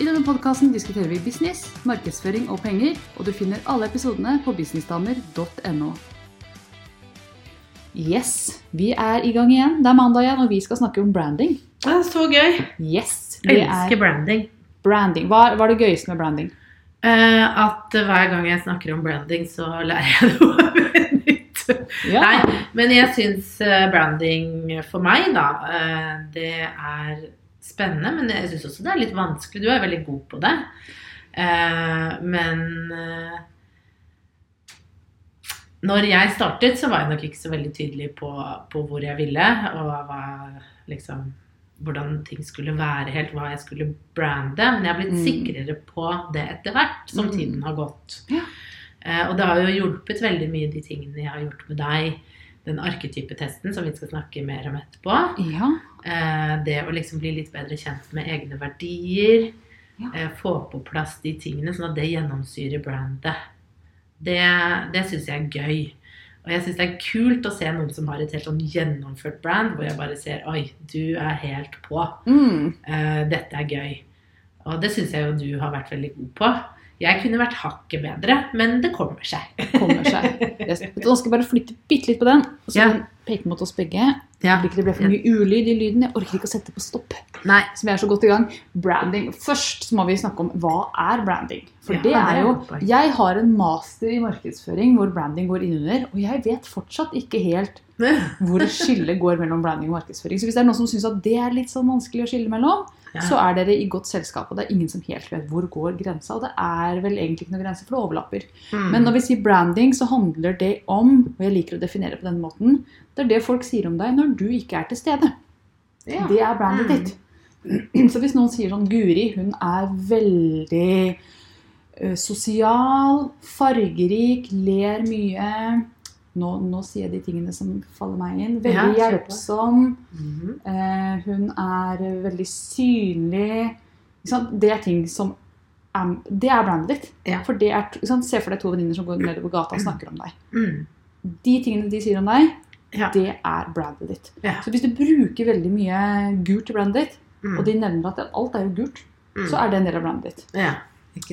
I denne podkasten diskuterer vi business, markedsføring og penger, og du finner alle episodene på businessdamer.no. Yes, vi er i gang igjen. Det er mandag igjen, og vi skal snakke om branding. Det er så gøy. Yes, det Elsker er branding. branding. Hva, hva er det gøyeste med branding? Eh, at hver gang jeg snakker om branding, så lærer jeg noe nytt. Nei, men jeg syns eh, branding for meg, da, eh, det er spennende. Men jeg syns også det er litt vanskelig. Du er veldig god på det. Eh, men eh, når jeg startet, så var jeg nok ikke så veldig tydelig på, på hvor jeg ville, og hva, liksom, hvordan ting skulle være, helt hva jeg skulle brande. Men jeg har blitt Mm. sikrere på det etter hvert som Mm. tiden har gått. Ja. Eh, og det har jo hjulpet veldig mye de tingene jeg har gjort med deg. Den arketypetesten som vi skal snakke mer om etterpå. Ja. Eh, det å liksom bli litt bedre kjent med egne verdier. Ja. Eh, få på plass de tingene, sånn at det gjennomsyrer brandet. Det, det syns jeg er gøy. Og jeg syns det er kult å se noen som har et helt sånn gjennomført brand, hvor jeg bare ser Oi, du er helt på. Mm. Eh, dette er gøy. Og det syns jeg jo du har vært veldig god på. Jeg kunne vært hakket bedre, men det kommer seg. Kommer seg. Yes. Nå skal jeg bare flytte bitte litt på den, og så Ja. peke mot oss begge. Ja. Ikke det ble for mye ulyd i lyden. Jeg orker ikke å sette på stopp. Nei. Så vi er så godt i gang. Branding. Først så må vi snakke om hva er branding. For Ja, det er er jo. Jeg har en master i markedsføring hvor branding går innunder, og jeg vet fortsatt ikke helt hvor skillet går mellom branding og markedsføring. Så hvis det er noen som syns at det er litt sånn vanskelig å skille mellom, Ja. så er dere i godt selskap, og det er ingen som helt vet hvor går grensa. Og det er vel egentlig ikke noen grense, for det overlapper. Mm. Men når vi sier branding, så handler det om, og jeg liker å definere på den måten, det er det folk sier om deg når du ikke er til stede. Ja. Det er brandet Mm. ditt. Så hvis noen sier sånn Guri, hun er veldig eh, sosial, fargerik, ler mye nå, nå sier jeg de tingene som faller meg inn. Veldig Ja, hjelpsom. Mm. Mhm. Eh, hun er veldig synlig. Det er ting som er, Det er brandet ditt. Ja. For det er? Se for deg to venninner som går nedover gata og snakker om deg. Mm. De tingene de sier om deg, Ja. det er brandet ditt. Så hvis du bruker veldig mye gult i brandet ditt, Mm. og de nevner at alt er jo gult, Mm. så er det en del av brandet ditt.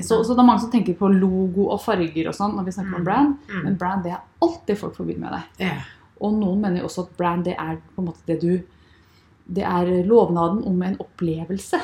Så, så det er mange som tenker på logo og farger og sånn når vi snakker Mm. om brand, Mm. men brand det er alt det folk forbinder med deg. Yeah. Og noen mener jo også at brand det er på en måte det du Det er lovnaden om en opplevelse.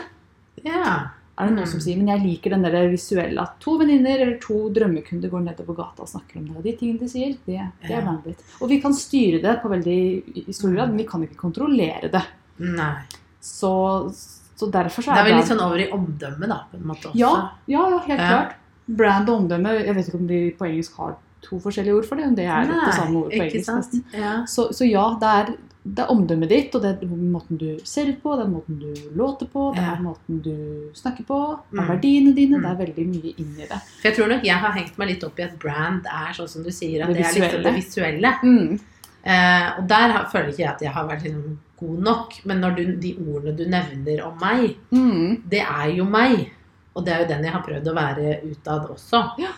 Yeah. Er det noen Mm. som sier, men jeg liker den der visuelle at to venninner eller to drømmekunder går nedover gata og snakker om det. Og de tingene de sier, det, det er brandet ditt. Og vi kan styre det på veldig i stor grad, men vi kan ikke kontrollere det. Nei. Så, så derfor så Det er er vel litt sånn over i omdømmet, da, på en måte også. Ja, ja, ja helt Ja. klart. Brand og omdømme Jeg vet ikke om de på engelsk har to forskjellige ord for det. men Det er litt det samme ord på engelsk. nesten. Ja. Så, så ja, det er, det er omdømmet ditt, og det er måten du ser ut på, det er måten du låter på, det er måten du snakker på, det er Mm. verdiene dine. Mm. Det er veldig mye inni det. For jeg tror nok jeg har hengt meg litt opp i at brand er sånn som du sier, at Det det, er liksom det visuelle. Mm. Eh, og der føler ikke jeg at jeg har vært liksom god nok. Men når du, de ordene du nevner om meg, Mm. det er jo meg. Og det er jo den jeg har prøvd å være utad også. Ja.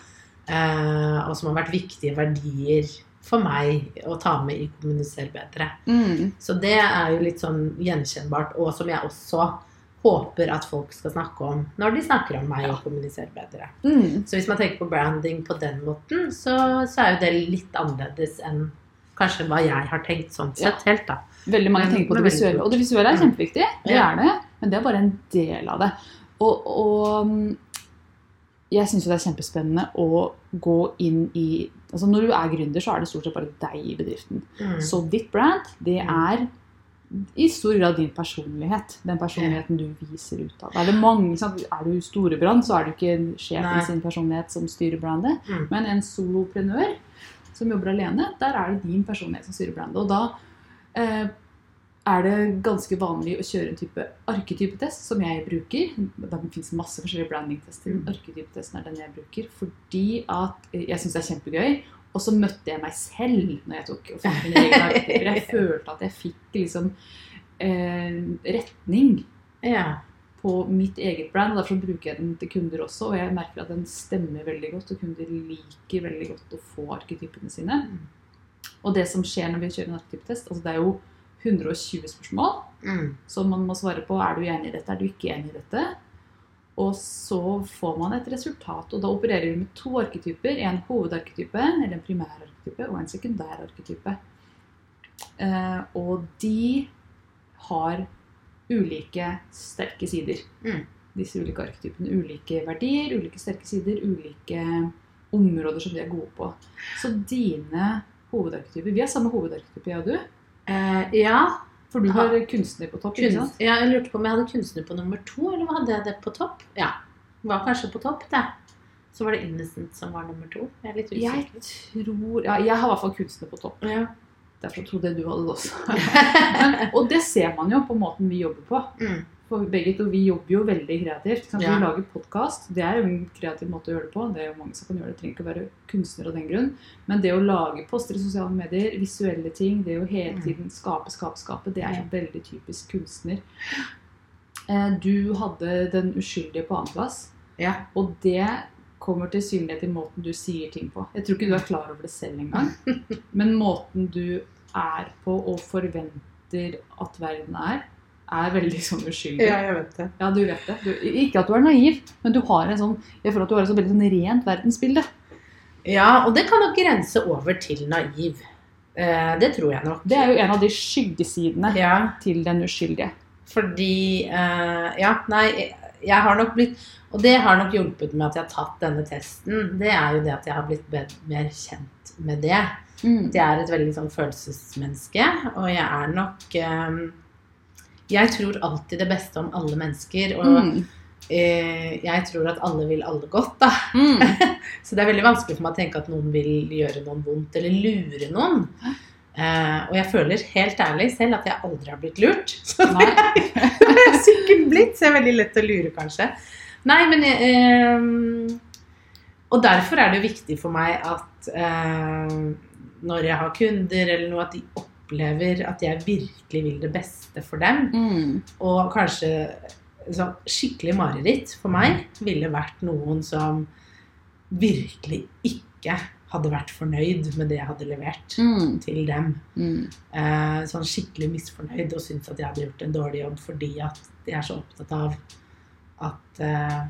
Eh, og som har vært viktige verdier for meg å ta med i Kommuniser bedre. Mm. Så det er jo litt sånn gjenkjennbart, og som jeg også håper at folk skal snakke om når de snakker om meg og kommuniserer bedre. Mm. Så hvis man tenker på branding på den måten, så, så er jo det litt annerledes enn kanskje hva jeg har tenkt sånn sett helt, da. Veldig mange tenker på det visuelle, og det visuelle er Mm. kjempeviktig. Det er det, men det er bare en del av det. Og, og mm, jeg syns jo det er kjempespennende å gå inn i Altså Når du er gründer, så er det stort sett bare deg i bedriften. Mm. Så ditt brand, det Mm. er i stor grad din personlighet. Den personligheten du viser ut av. Er, det mange, er du storebrand, så er du ikke sjefen sin personlighet som styrer brandet. Mm. Men en soloprenør som jobber alene, der er det din personlighet som styrer brandet. Og da er det ganske vanlig å kjøre en type arketypetest som jeg bruker. Det finnes masse forskjellige brandingtester. Mm. Arketypetesten er den jeg bruker fordi at jeg syns det er kjempegøy. Og så møtte jeg meg selv når jeg tok mine egne arketyper. Jeg følte at jeg fikk liksom eh, retning Ja. på mitt eget brand. og Derfor bruker jeg den til kunder også. Og jeg merker at den stemmer veldig godt, og kunder liker veldig godt å få arketypene sine. Mm. Og det som skjer når vi kjører en arketypetest, altså det er jo 120 spørsmål Mm. som man må svare på. Er du enig i dette? Er du ikke enig i dette? Og så får man et resultat. Og da opererer vi med to arketyper. En hovedarketype, eller en primærarketype, og en sekundærarketype. Eh, og de har ulike sterke sider. Mm. Disse ulike arketypene. Ulike verdier, ulike sterke sider, ulike områder som de er gode på. Så dine hovedarketyper Vi har samme hovedarketype, jeg og du. Eh, ja. For du har kunstner på topp. ikke sant? Ja. Jeg lurte på om jeg hadde kunstner på nummer to, eller hadde jeg det på topp? Ja. Var kanskje på topp, det. Så var det Innocent som var nummer to. Jeg er litt usikker. Jeg tror Ja, jeg har i hvert fall kunstner på topp. Ja. Derfor trodde jeg du hadde det også. Og det ser man jo på måten vi jobber på. mm. For begge to, vi jobber jo veldig kreativt. sant? Ja. Vi lager podkast. Det er jo en kreativ måte å gjøre det på. Det er jo mange som kan gjøre det. Det trenger ikke å være kunstner av den grunn. Men det å lage poster i sosiale medier, visuelle ting, det å hele Mm. tiden skape, skape, skape, det er jo veldig typisk kunstner. Eh, Du hadde Den uskyldige på annenplass. ja. Og det kommer til synlighet i måten du sier ting på. Jeg tror ikke du er klar over det selv engang. Men måten du er på og forventer at verden er, er veldig sånn uskyldig. Ja, jeg vet det. Ja, du vet det. Du, ikke at du er naiv, men du har en sånn, jeg føler at du har et sånn veldig sånn rent verdensbilde. Ja, og det kan nok grense over til naiv. Eh, det tror jeg nok. Det er jo en av de skyggesidene Ja, til den uskyldige. fordi eh, Ja, nei, jeg- har nok blitt Og det har nok hjulpet med at jeg har tatt denne testen. Det er jo det at jeg har blitt mer kjent med det. Mm. Jeg er et veldig sånn følelsesmenneske, og jeg er nok eh, Jeg tror alltid det beste om alle mennesker, og Mm. eh, jeg tror at alle vil alle godt, da. Mm. Så det er veldig vanskelig for meg å tenke at noen vil gjøre noen vondt eller lure noen. Eh, og jeg føler helt ærlig selv at jeg aldri har blitt lurt. Så det har jeg sikkert blitt, så det er veldig lett å lure, kanskje. Nei, men eh, Og derfor er det viktig for meg at eh, når jeg har kunder eller noe, at de opplever at jeg virkelig vil det beste for dem. Mm. Og kanskje sånn skikkelig mareritt for meg ville vært noen som virkelig ikke hadde vært fornøyd med det jeg hadde levert Mm. til dem. Mm. Eh, sånn skikkelig misfornøyd og syntes at jeg hadde gjort en dårlig jobb fordi at de er så opptatt av at eh,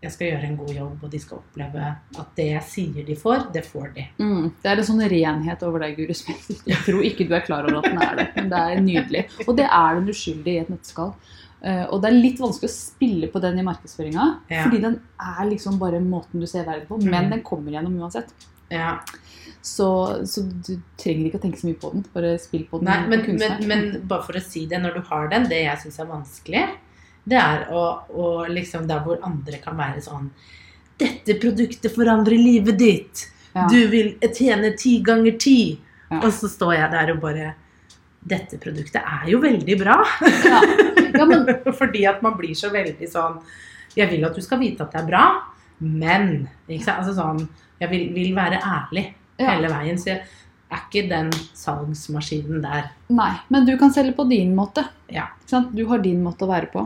jeg skal gjøre en god jobb, og de skal oppleve at det jeg sier de får, det får de. Mm. Det er en sånn renhet over deg, Guri, som Jeg tror ikke du er klar over at den er det. Men det er nydelig. Og det er den uskyldige i et nøtteskall. Eh, og det er litt vanskelig å spille på den i markedsføringa. Ja. Fordi den er liksom bare måten du ser verden på. Men Mm. den kommer gjennom uansett. Ja. Så, så du trenger ikke å tenke så mye på den. Bare spill på den. Nei, men, men, men bare for å si det, når du har den, det jeg syns er vanskelig, det er å, å liksom Der hvor andre kan være sånn Dette produktet forandrer livet ditt. Ja. Du vil tjene ti ganger ti. Ja. Og så står jeg der og bare Dette produktet er jo veldig bra. ja. men Fordi at man blir så veldig sånn Jeg vil at du skal vite at det er bra, men? Altså sånn, Jeg vil, vil være ærlig hele veien. Så jeg er ikke den salgsmaskinen der. Nei, men du kan selge på din måte. Ja. Ikke sant? Du har din måte å være på.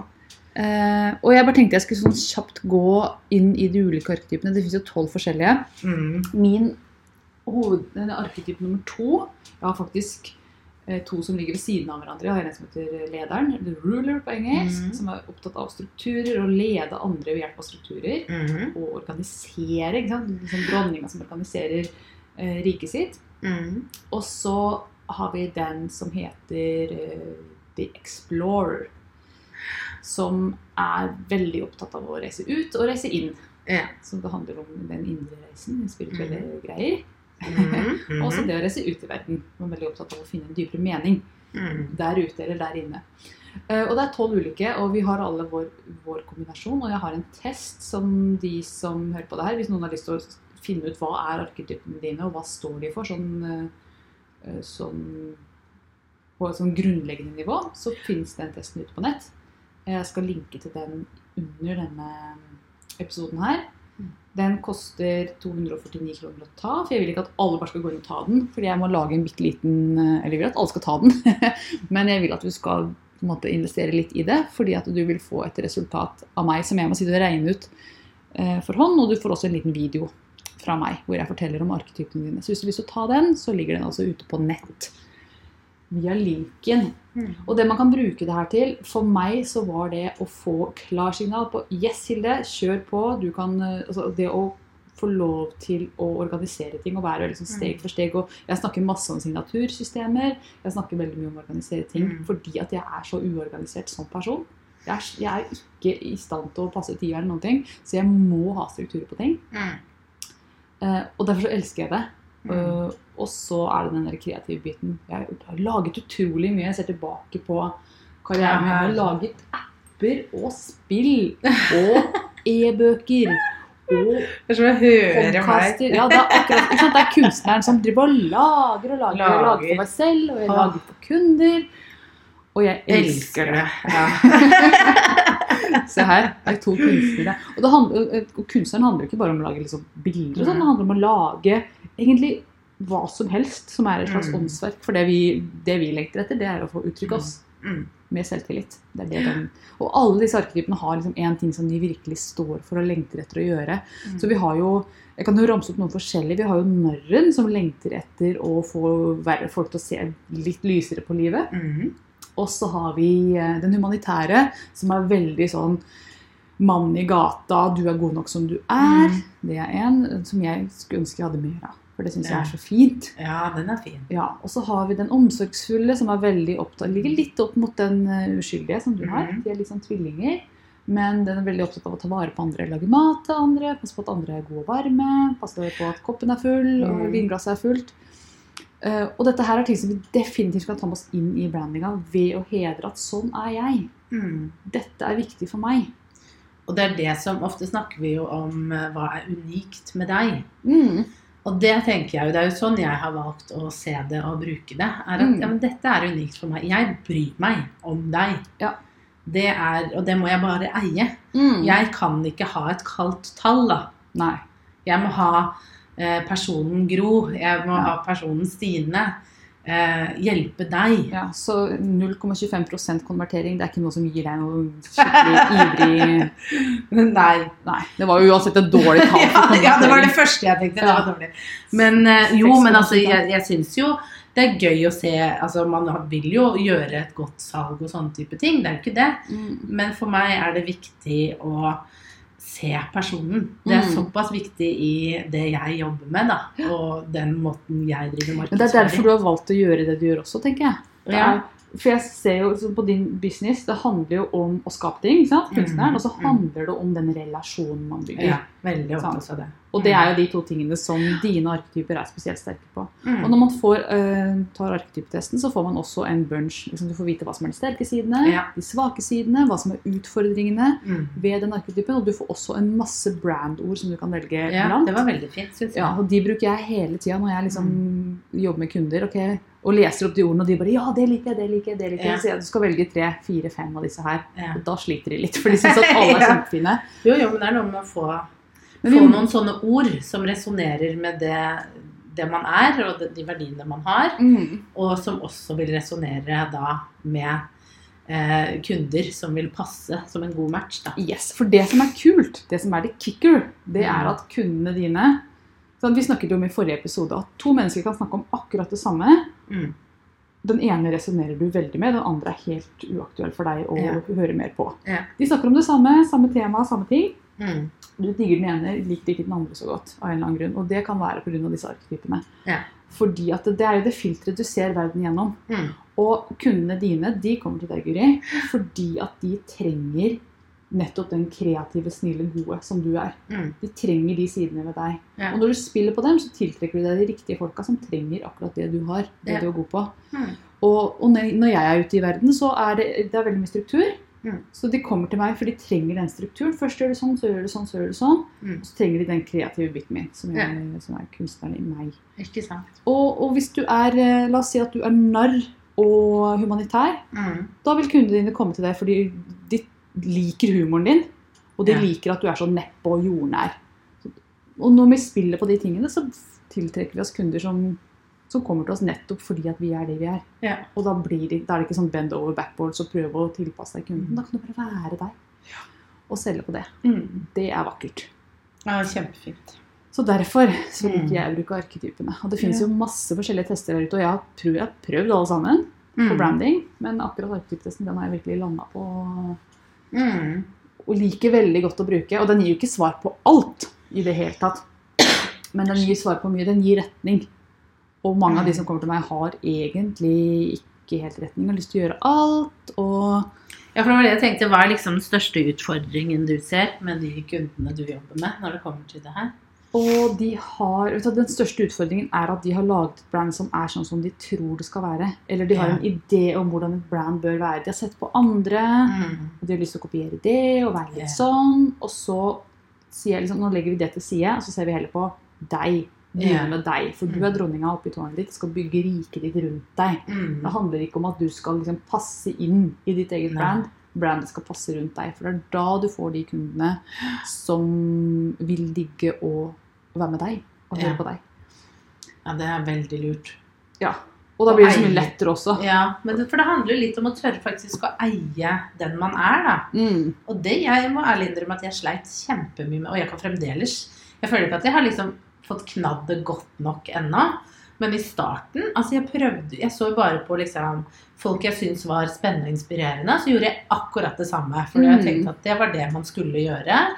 Eh, og jeg bare tenkte jeg skulle sånn kjapt gå inn i de ulike arketypene. Det finnes jo tolv forskjellige. Mm. Min hoved, arketyp nummer to Jeg har faktisk eh, to som ligger ved siden av hverandre. Jeg har en som heter lederen, the ruler på engelsk, mm. som er opptatt av strukturer og lede andre ved hjelp av strukturer. Mm. Og organisere. ikke sant? Liksom dronninga som organiserer eh, riket sitt. Mm. Og så har vi den som heter eh, The Explorer. Som er veldig opptatt av å reise ut og reise inn. Ja. Så det handler om den indre reisen, spirituelle greier. Mm. Og også det å reise ut i verden. Man er veldig opptatt av å finne en dypere mening Mm. der ute eller der inne. Eh, Og det er tolv ulike, og vi har alle vår, vår kombinasjon. Og jeg har en test som de som hører på det her, hvis noen har lyst til å finne ut hva er arketypene dine, og hva står de for, sånn, eh, sånn på et sånn grunnleggende nivå, så finnes den testen ute på nett. Jeg skal linke til den under denne episoden her. Mm. Den koster 249 kroner å ta, for jeg vil ikke at alle bare skal gå inn og ta den. Fordi jeg må lage en bitte liten Eller jeg vil at alle skal ta den, men jeg vil at du skal på en måte investere litt i det. Fordi at du vil få et resultat av meg som jeg må sitte og regne ut eh, for hånd. Og du får også en liten video fra meg hvor jeg forteller om arketypene dine. Så hvis du har lyst til å ta den, så ligger den altså ute på nett via linken. Mm. Og det man kan bruke det her til, for meg så var det å få klarsignal på Yes, Hilde, kjør på. Du kan, eh, altså det å få lov til å organisere ting og være liksom steg for steg. Og jeg snakker masse om signatursystemer. Jeg snakker veldig mye om å organisere ting Mm. fordi at jeg er så uorganisert som person. Jeg er, jeg er ikke i stand til å passe tida eller noen ting, så jeg må ha strukturer på ting. Mm. Uh, og derfor så elsker jeg det. Mm. Uh, og så er det den der kreative biten. Jeg har laget utrolig mye. Jeg ser tilbake på karrieren. Jeg har laget apper og spill og e-bøker og Det er som hører podcaster. meg. Ja, det er akkurat? Det er kunstneren som driver og lager og lager. Jeg lager for meg selv, og jeg lager for kunder. Og jeg Elsker elsker det. Ja. Se her, det er to kunstnere. Og, handler, og kunstneren handler ikke bare om å lage liksom bilder, sånn, det handler om å lage egentlig hva som helst som er et slags Mm. åndsverk. For det vi, det vi lengter etter, det er å få uttrykke oss Mm. med selvtillit. Det er det den, og alle disse arketypene har liksom én ting som de virkelig står for og lengter etter å gjøre. Mm. Så vi har jo jeg kan jo ramse opp noen forskjellige. Vi har jo narren, som lengter etter å få folk til å se litt lysere på livet. Mm. Og så har vi eh, den humanitære, som er veldig sånn Mann i gata, du er god nok som du er. Mm. Det er en som jeg skulle ønske jeg hadde mer av. For det syns jeg er så fint. ja, den er fin. Ja, Og så har vi den omsorgsfulle, som er veldig opptatt, ligger litt opp mot den eh, uskyldige som du har. Mhm. De er litt sånn tvillinger. Men den er veldig opptatt av å ta vare på andre, lage mat til andre, passe på at andre er gode og varme, passe på at koppen er full og Mhm. vinglasset er fullt. Eh, og dette her er ting som vi definitivt kan ta med oss inn i brandinga ved å hedre at sånn er jeg. Mm. Dette er viktig for meg. Og det er det som Ofte snakker vi jo om eh, hva er unikt med deg. Mm. Og det tenker jeg jo, det er jo sånn jeg har valgt å se det og bruke det. er at Mm. ja, men Dette er unikt for meg. Jeg bryr meg om deg. Ja. Det er, Og det må jeg bare eie. Mm. Jeg kan ikke ha et kaldt tall. da. Nei. Jeg må ha eh, personen Gro. Jeg må Ja. ha personen Stine. Eh, hjelpe deg. Ja, så 0,25% konvertering, det er ikke noe som gir deg noe skikkelig ivrig Nei. Nei, det var jo uansett et dårlig tall. Ja, det var det første jeg tenkte. Det var dårlig. Men eh, jo, men altså, jeg, jeg syns jo det er gøy å se altså Man vil jo gjøre et godt salg og sånne type ting. Det er jo ikke det. Mm. Men for meg er det viktig å se personen. Det er Mm. såpass viktig i det jeg jobber med, da. Og den måten jeg driver markedsføring det er derfor du har valgt å gjøre det du gjør også, tenker jeg. Det Ja. er, for jeg ser jo på din business, det handler jo om å skape ting, ikke sant? kunstneren, Mm, og så mm. handler det om den relasjonen man bygger. Ja, veldig opptatt av det. Og det er jo de to tingene som dine arketyper er spesielt sterke på. Mm. Og når man får, uh, tar arketypetesten, så får man også en bunch. Liksom, du får vite hva som er de sterke sidene, Ja. de svake sidene, hva som er utfordringene Mm. ved den arketypen. Og du får også en masse brandord som du kan velge Ja, blant. det var veldig fint, synes jeg. Ja, og De bruker jeg hele tida når jeg liksom Mm. jobber med kunder ok, og leser opp de ordene. Og de bare 'ja, det liker jeg', det liker jeg. det liker jeg. Så jeg, du skal velge tre, fire, fem av disse her. Og da sliter de litt, for de syns at alle er kjempefine. Jo, jo, men det er noe med å få få noen sånne ord som resonnerer med det, det man er, og de, de verdiene man har, Mm. og som også vil resonnere da med eh, kunder som vil passe som en god match. Da. Yes, For det som er kult, det som er the kicker, det er Mm. at kundene dine sånn, Vi snakket jo om i forrige episode at to mennesker kan snakke om akkurat det samme. Mm. Den ene resonnerer du veldig med, den andre er helt uaktuell for deg å Ja. høre mer på. Ja. De snakker om det samme, samme tema, samme ting. Mm. Du digger den ene, liker ikke den andre så godt. av en eller annen grunn. Og det kan være pga. disse arketypene. Ja. Fordi at det, det er jo det filteret du ser verden gjennom. Mm. Og kundene dine de kommer til deg, Guri, fordi at de trenger nettopp den kreative, snille, gode som du er. Mm. De trenger de sidene ved deg. Ja. Og når du spiller på dem, så tiltrekker du deg de riktige folka som trenger akkurat det du har. Det Ja. du er god på. Mm. Og, og når jeg er ute i verden, så er det, det er veldig mye struktur. Mm. Så de kommer til meg, for de trenger den strukturen. Først gjør du sånn, så gjør du sånn, så gjør du sånn. Mm. Og så trenger de den kreative biten min, som, jeg, som er kunstneren i meg. Ikke sant. Og, og hvis du er eh, La oss si at du er narr og humanitær, Mm. da vil kundene dine komme til deg fordi de liker humoren din, og de Ja. liker at du er så neppe og jordnær. Og når vi spiller på de tingene, så tiltrekker vi oss kunder som, som kommer til oss nettopp fordi at vi er det vi er. Ja. Og da, blir de, da er det ikke sånn bend over backboards og prøve å tilpasse deg kunden. Da kan du bare være deg og selge på det. Mm. Det er vakkert. Ja, kjempefint. Så derfor så liker Mm. jeg å bruke arketypene. Og det finnes Ja. jo masse forskjellige tester der ute, og jeg har prøvd, jeg har prøvd alle sammen på Mm. branding, men akkurat arketyptesten den har jeg virkelig landa på Mm. og liker veldig godt å bruke. Og den gir jo ikke svar på alt i det hele tatt, men den gir svar på mye. Den gir retning. Og mange av de som kommer til meg, har egentlig ikke helt retning og lyst til å gjøre alt. Og Ja, for det var det jeg tenkte. Hva er liksom den største utfordringen du ser med de kundene du jobber med, når det kommer til det her? Og de har, du, Den største utfordringen er at de har laget et brand som er sånn som de tror det skal være. Eller de har Ja. en idé om hvordan et brand bør være. De har sett på andre, Mm. og de har lyst til å kopiere det og være litt yeah. sånn. Og så sier jeg liksom, nå legger vi det til side, og så ser vi heller på deg. Begynner Ja. med deg, For du Mm. er dronninga oppi tårnet ditt, skal bygge riket ditt rundt deg. Mm. Det handler ikke om at du skal liksom passe inn i ditt eget Nei. brand. Brandet skal passe rundt deg. For det er da du får de kundene som vil digge å være med deg og høre Ja. på deg. Ja, det er veldig lurt. Ja. Og da blir det så mye lettere også. Ja, men det, For det handler jo litt om å tørre faktisk å eie den man er, da. Mm. Og det jeg må ærlig innrømme at jeg sleit kjempemye med, og jeg kan fremdeles Jeg føler ikke at jeg har liksom fått knadd det godt nok ennå. Men i starten altså Jeg prøvde, jeg så jo bare på liksom folk jeg syntes var spennende og inspirerende, så gjorde jeg akkurat det samme. For jeg Mm. tenkte at det var det man skulle gjøre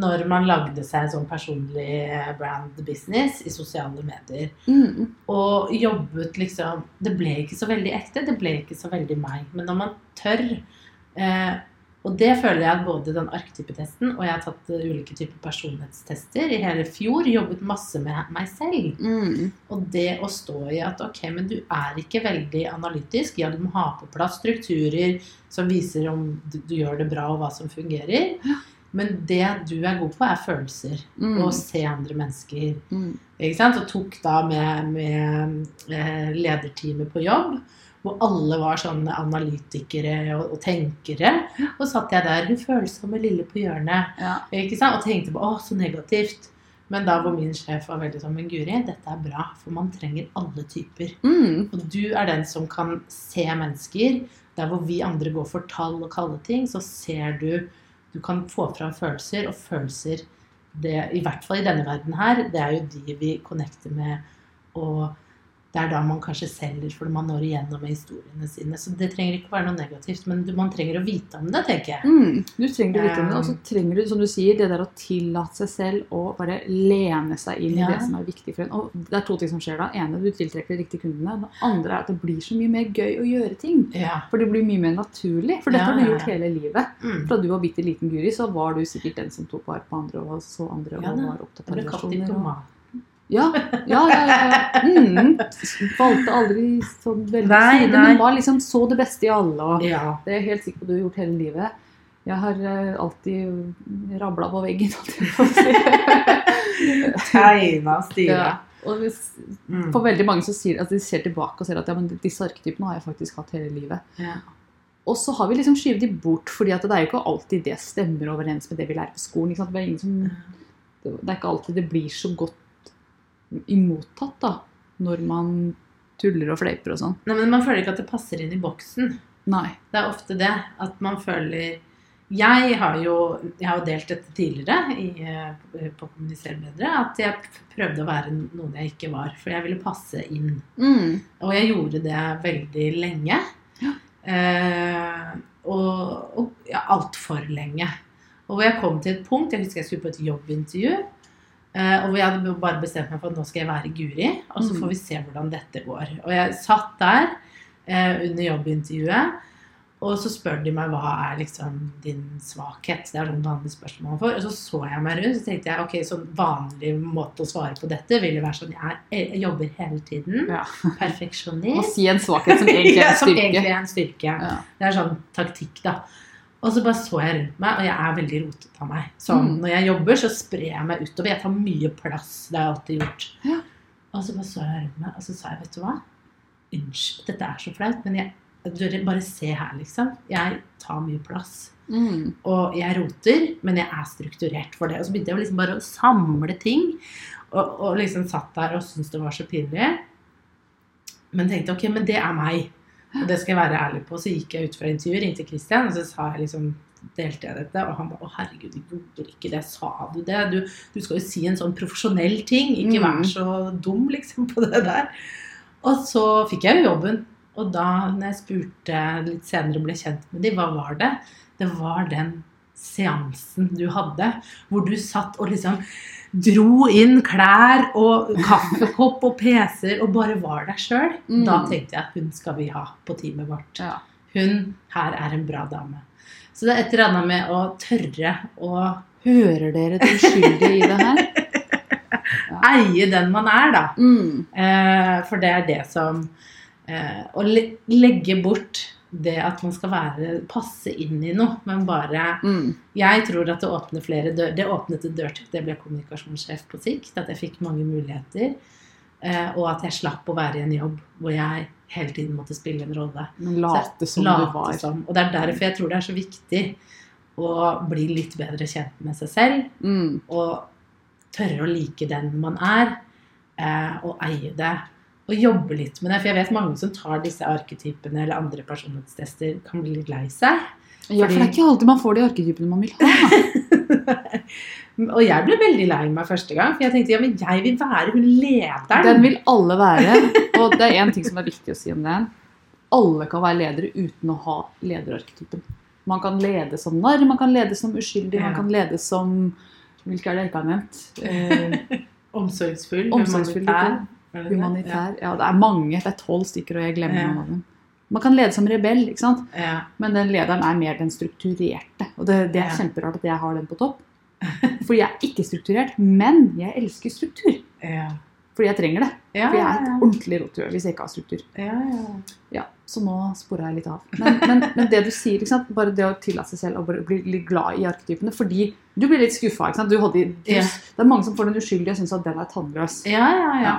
når man lagde seg sånn personlig brand business i sosiale medier. Mm. Og jobbet liksom Det ble ikke så veldig ekte, det ble ikke så veldig meg. Men når man tør eh, Og det føler jeg at både den arketypetesten og jeg har tatt eh, ulike typer personlighetstester i hele fjor, jobbet masse med meg selv. Mm. Og det å stå i at ok, men du er ikke veldig analytisk. Ja, du må ha på plass strukturer som viser om du, du gjør det bra og hva som fungerer. Men det du er god på, er følelser. Mm. Og se andre mennesker. Mm. Ikke sant? Og tok da med, med eh, lederteamet på jobb, hvor alle var sånne analytikere og, og tenkere. Og satt jeg der, hun følsomme lille på hjørnet, Ja. ikke sant? og tenkte på å, så negativt. Men da hvor min sjef var veldig sånn Men Guri, dette er bra, for man trenger alle typer. Mm. Og du er den som kan se mennesker. Der hvor vi andre går for tall og kalde ting, så ser du Du kan få fram følelser, og følelser det, I hvert fall i denne verden her, det er jo de vi connecter med. Og det er da man kanskje selger, for man når igjennom med historiene sine. Så det trenger ikke være noe negativt, men man trenger å vite om det, tenker jeg. Mm. Du trenger å vite om det, og så trenger du, som du sier, det der å tillate seg selv å bare lene seg inn Ja. i det som er viktig for en. Og det er to ting som skjer da. ene, du tiltrekker de riktige kundene. Det andre er at det blir så mye mer gøy å gjøre ting. Ja. For det blir mye mer naturlig. For dette Ja, har du gjort ja. hele livet. Mm. Fra du var bitte liten Guri, så var du sikkert den som tok vare på andre og så andre og var opptatt av relasjoner. Ja, ja, ja. ja. Mm. Valgte aldri sånn veldig Nei, side, nei. men var liksom så det beste i alle. Og Ja. det er jeg helt sikker på du har gjort hele livet. Jeg har eh, alltid rabla på veggen. Tegna stilig. ja. Og hvis, Mm. for veldig mange så sier at de ser tilbake og ser at ja, men disse arketypene har jeg faktisk hatt hele livet. Ja. Og så har vi liksom skyvet de bort, fordi det er jo ikke alltid det stemmer overens med det vi lærer på skolen. Det, er ingen som, det er ikke alltid det blir så godt imottatt da, når man tuller og fleiper og sånn. Nei, men man føler ikke at det passer inn i boksen. Nei. Det er ofte det at man føler Jeg har jo, jeg har jo delt dette tidligere i, eh, på Kommunisere bedre, at jeg prøvde å være noen jeg ikke var. For jeg ville passe inn. Mm. Og jeg gjorde det veldig lenge. Ja. Eh, og og ja, altfor lenge. Og hvor jeg kom til et punkt Jeg husker jeg skulle på et jobbintervju. Eh, og hvor jeg hadde bare bestemt meg for at nå skal jeg være Guri, og så Mm. får vi se hvordan dette går. Og jeg satt der eh, under jobbintervjuet, og så spør de meg hva er liksom din svakhet. Det er sånn andre spørsmål man får. Og så så jeg meg rundt, så tenkte jeg ok, sånn vanlig måte å svare på dette ville være sånn jeg, jeg jobber hele tiden. Ja. Perfeksjonist. Å si en svakhet som egentlig er Ja, en som egentlig styrke. er en styrke. Ja. Det er sånn taktikk, da. Og så bare så jeg rundt meg, og jeg er veldig rotete av meg. Sånn, Mm. Når jeg jobber, så sprer jeg meg utover. Jeg tar mye plass. Det har jeg alltid gjort. Ja. Og så bare så jeg rundt meg, og så sa jeg, vet du hva? Unnskyld, dette er så flaut, men jeg, bare se her, liksom. Jeg tar mye plass. Mm. Og jeg roter, men jeg er strukturert for det. Og så begynte jeg liksom bare å samle ting. Og, og liksom satt der og syntes det var så pinlig. Men tenkte ok, men det er meg. Og det skal jeg være ærlig på. Så gikk jeg ut fra intervjuer inn til Christian, og så sa jeg liksom delte jeg dette, og han bare å herregud, du gjorde ikke det, sa du det? Du, du skal jo si en sånn profesjonell ting, ikke Mm. vær så dum liksom på det der. Og så fikk jeg jo jobben, og da når jeg spurte litt senere ble kjent med dem, hva var det? Det var den seansen du hadde, hvor du satt og liksom dro inn klær og kaffekopp og PC-er og bare var der sjøl. Mm. Da tenkte jeg at hun skal vi ha på teamet vårt. Ja. Hun her er en bra dame. Så det er et eller annet med å tørre å Hører dere det uskyldige i det her? eie den man er, da. Mm. Eh, for det er det som eh, Å le legge bort det at man skal være, passe inn i noe, men bare Mm. Jeg tror at det åpner flere dør, Det åpnet en dør til at jeg ble kommunikasjonssjef på sikt. At jeg fikk mange muligheter. Eh, og at jeg slapp å være i en jobb hvor jeg hele tiden måtte spille en rolle. Late som Late du var. som. Og det er derfor jeg tror det er så viktig å bli litt bedre kjent med seg selv. Mm. Og tørre å like den man er. Eh, og eie det. Og jobbe litt med det. For jeg vet mange som tar disse arketypene eller andre personlighetstester, kan bli litt lei seg. Ja, for det er ikke alltid man får de arketypene man vil ha. Og jeg ble veldig lei meg første gang, for jeg tenkte ja, men jeg vil være hun lederen. Den vil alle være. Og det er én ting som er viktig å si om det. Alle kan være ledere uten å ha lederarketypen. Man kan lede som narr, man kan lede som uskyldig, man kan lede som Hvilke er det jeg ikke har nevnt? Eh, Omsorgsfull, Omsorgsfull. Er det humanitær. Ja, det er mange. Det er tolv stykker, og jeg glemmer Ja. noen av dem. Man kan lede som rebell, ikke sant? Ja. ja. men den lederen er mer den strukturerte. Og det, det er Ja. kjemperart at jeg har den på topp. Fordi jeg er ikke strukturert, men jeg elsker struktur. Ja. Fordi jeg trenger det. Ja, For jeg er ja, et ordentlig rottur hvis jeg ikke har struktur. ja, ja. Ja, Så nå spora jeg litt av. Men, men, men det du sier, ikke sant? bare det å tillate seg selv å bli litt glad i arketypene Fordi du blir litt skuffa. Ja. Det er mange som får den uskyldige og syns at den er tannløs. ja, ja, ja.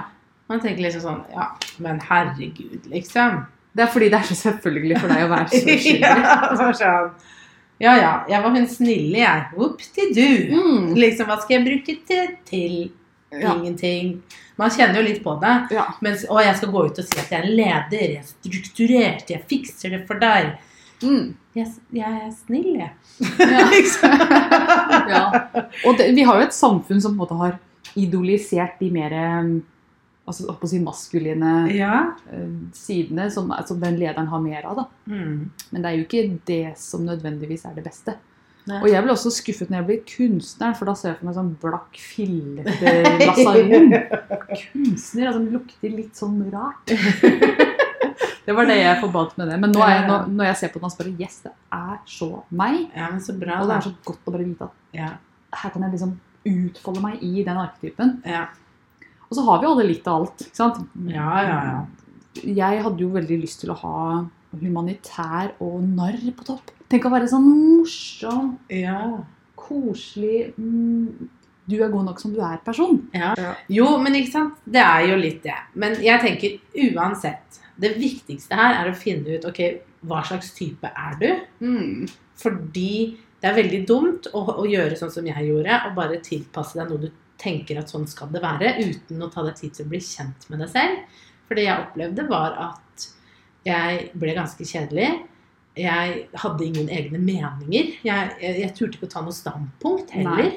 Man tenker liksom sånn Ja, men herregud, liksom. Det er fordi det er så selvfølgelig for deg å være så uskyldig. ja, sånn. ja ja, jeg var hun snille, jeg. Opp til du. Mm. Liksom, hva skal jeg bruke det til? Ja. Ingenting. Man kjenner jo litt på det. Ja. Mens, å, jeg skal gå ut og si at jeg er leder, jeg er strukturert, jeg fikser det for deg. Mm. Jeg, jeg er snill, jeg. Ja. Liksom. ja. Og det, vi har jo et samfunn som på en måte har idolisert de mer eh, altså, å si maskuline ja. eh, sidene som, som den lederen har mer av. Mm. Men det er jo ikke det som nødvendigvis er det beste. Nei. Og jeg ble også skuffet når jeg ble kunstner, for da ser jeg for meg sånn blakk, fillete lasaron. Kunstner, altså lukter litt sånn rart. Det var det jeg forbandt med det. Men nå er jeg, nå, når jeg ser på den, og spør Yes, det er så meg. Ja, men så bra. Og det er så godt å bare vite at Ja. her kan jeg liksom utfolde meg i den arketypen. Ja. Og så har vi alle litt av alt. ikke sant? ja, ja, ja. Jeg hadde jo veldig lyst til å ha humanitær og narr på topp. Tenk å være sånn morsom, ja. koselig mm, Du er god nok som du er, person. Ja. Jo, men ikke sant? Det er jo litt det. Men jeg tenker uansett Det viktigste her er å finne ut ok, hva slags type er du. Mm. Fordi det er veldig dumt å, å gjøre sånn som jeg gjorde, og bare tilpasse deg noe du tenker at sånn skal det være, uten å ta deg tid til å bli kjent med deg selv. For det jeg opplevde, var at jeg ble ganske kjedelig. Jeg hadde ingen egne meninger. Jeg, jeg, jeg turte ikke å ta noe standpunkt heller.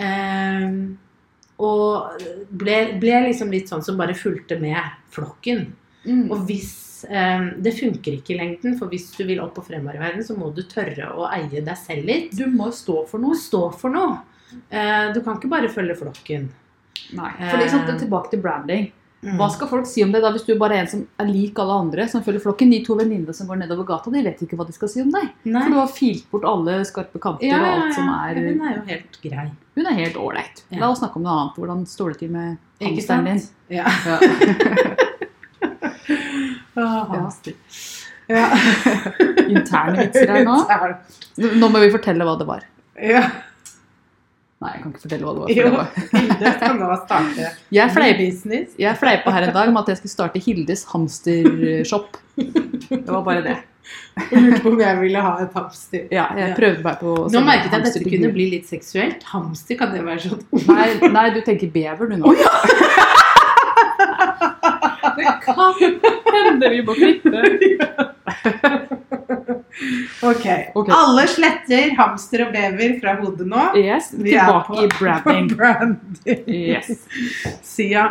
Ehm, og ble, ble liksom litt sånn som bare fulgte med flokken. Mm. Og hvis eh, Det funker ikke i lengden, for hvis du vil opp og fremover i verden, så må du tørre å eie deg selv litt. Du må stå for noe. Stå for noe. Eh, du kan ikke bare følge flokken. Nei. For liksom, det er tilbake til branding. Hva skal folk si om det da hvis du bare er en som er lik alle andre, som følger flokken? De to venninnene som går nedover gata, de vet ikke hva de skal si om deg. Nei. For du har filt bort alle skarpe kanter Ja, og ja, alt som ja. er Hun er jo helt grei. Hun er helt ålreit. Ja. La oss snakke om noe annet. Hvordan står det til med hamsteren din? Ja. Ja. hamster. Ja. Interne vitser her nå. Nå må vi fortelle hva det var. Ja. Nei, jeg kan ikke fortelle hva det var. For Jo, det var. Hilde skal nå starte Jeg fleip business. Jeg fleipa her en dag med at jeg skulle starte Hildes hamstershop. Det var bare det. Jeg lurte på om jeg ville ha et hamster. Ja, jeg Ja. prøvde meg på Nå merket jeg at dette kunne bli litt seksuelt. Hamster, kan det være sånn? Nei, nei, du tenker bever du nå. Det kan hende vi må klippe. Ok. Ok. Alle sletter hamster og bever fra hodet nå. Yes, Vi er tilbake på- i branding. Branding. Yes. Sida.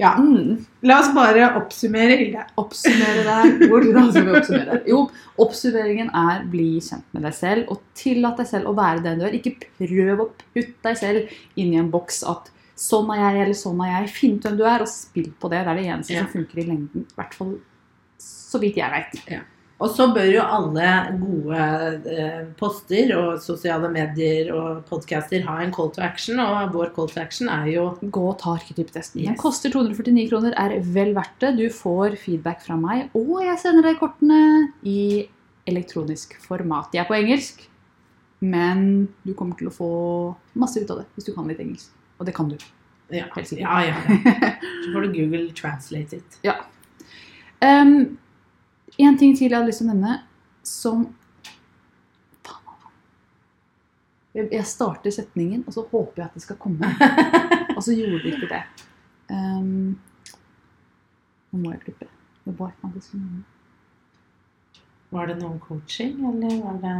Ja. Mm. La oss bare oppsummere, Hilde. Oppsummere der. Hvordan skal vi oppsummere? Jo, oppsummeringen er bli kjent med deg selv, og tillat deg selv å være den du er. Ikke prøv å putte deg selv inn i en boks at sånn er jeg, eller sånn er jeg. Finn ut hvem du er, og spill på det. Det er det eneste Ja. som funker i lengden. I hvert fall så vidt jeg vet. Og så bør jo alle gode eh, poster og sosiale medier og podcaster ha en call to action, og vår call to action er jo Gå og ta arketypetesten. Den koster 249 kroner, er vel verdt det. Du får feedback fra meg, og jeg sender deg kortene i elektronisk format. De er på engelsk, men du kommer til å få masse ut av det hvis du kan litt engelsk. Og det kan du. Ja, ja, ja. ja. Så får du Google translate it. Ja. Um, en ting til jeg hadde lyst til å nevne, som. Jeg starter setningen, og så håper jeg at det skal komme. Og så gjorde det ikke det. Um, nå må jeg klippe. Det var ikke noe nevne. Var det noe coaching, eller var det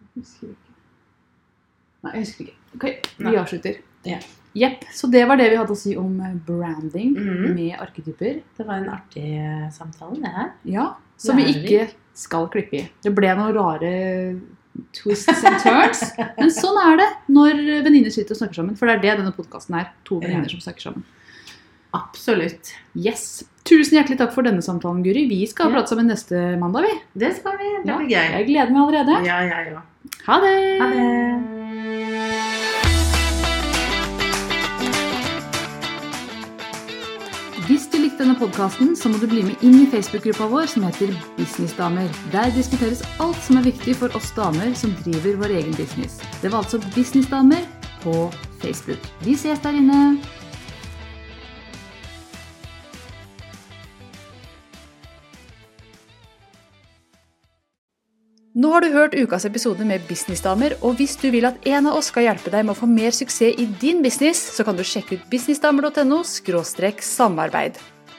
Jeg husker ikke. Nei, jeg husker ikke. Ok, vi avslutter. Ja. Jepp. Så det var det vi hadde å si om eh, branding Mhm. med arketyper. Det var en artig eh, samtale, det her. Ja, som vi ikke skal klippe i. Det ble noen rare twists and turns. Men sånn er det når venninner sitter og snakker sammen. For det er det denne podkasten er. To venninner Ja. som snakker sammen. Absolutt. Yes. Tusen hjertelig takk for denne samtalen, Guri. Vi skal Ja. prate sammen neste mandag, vi. Det skal vi. Det Ja, blir gøy. Jeg gleder meg allerede. Ja, jeg òg. Ha det! Ha det. Hvis denne podkasten, må du bli med inn i Facebook-gruppa vår som heter Businessdamer. Der diskuteres alt som er viktig for oss damer som driver vår egen business. Det var altså Businessdamer på Facebook. Vi ses der inne. Nå har du hørt ukas episode med Businessdamer, og hvis du vil at en av oss skal hjelpe deg med å få mer suksess i din business, så kan du sjekke ut businessdamer.no samarbeid.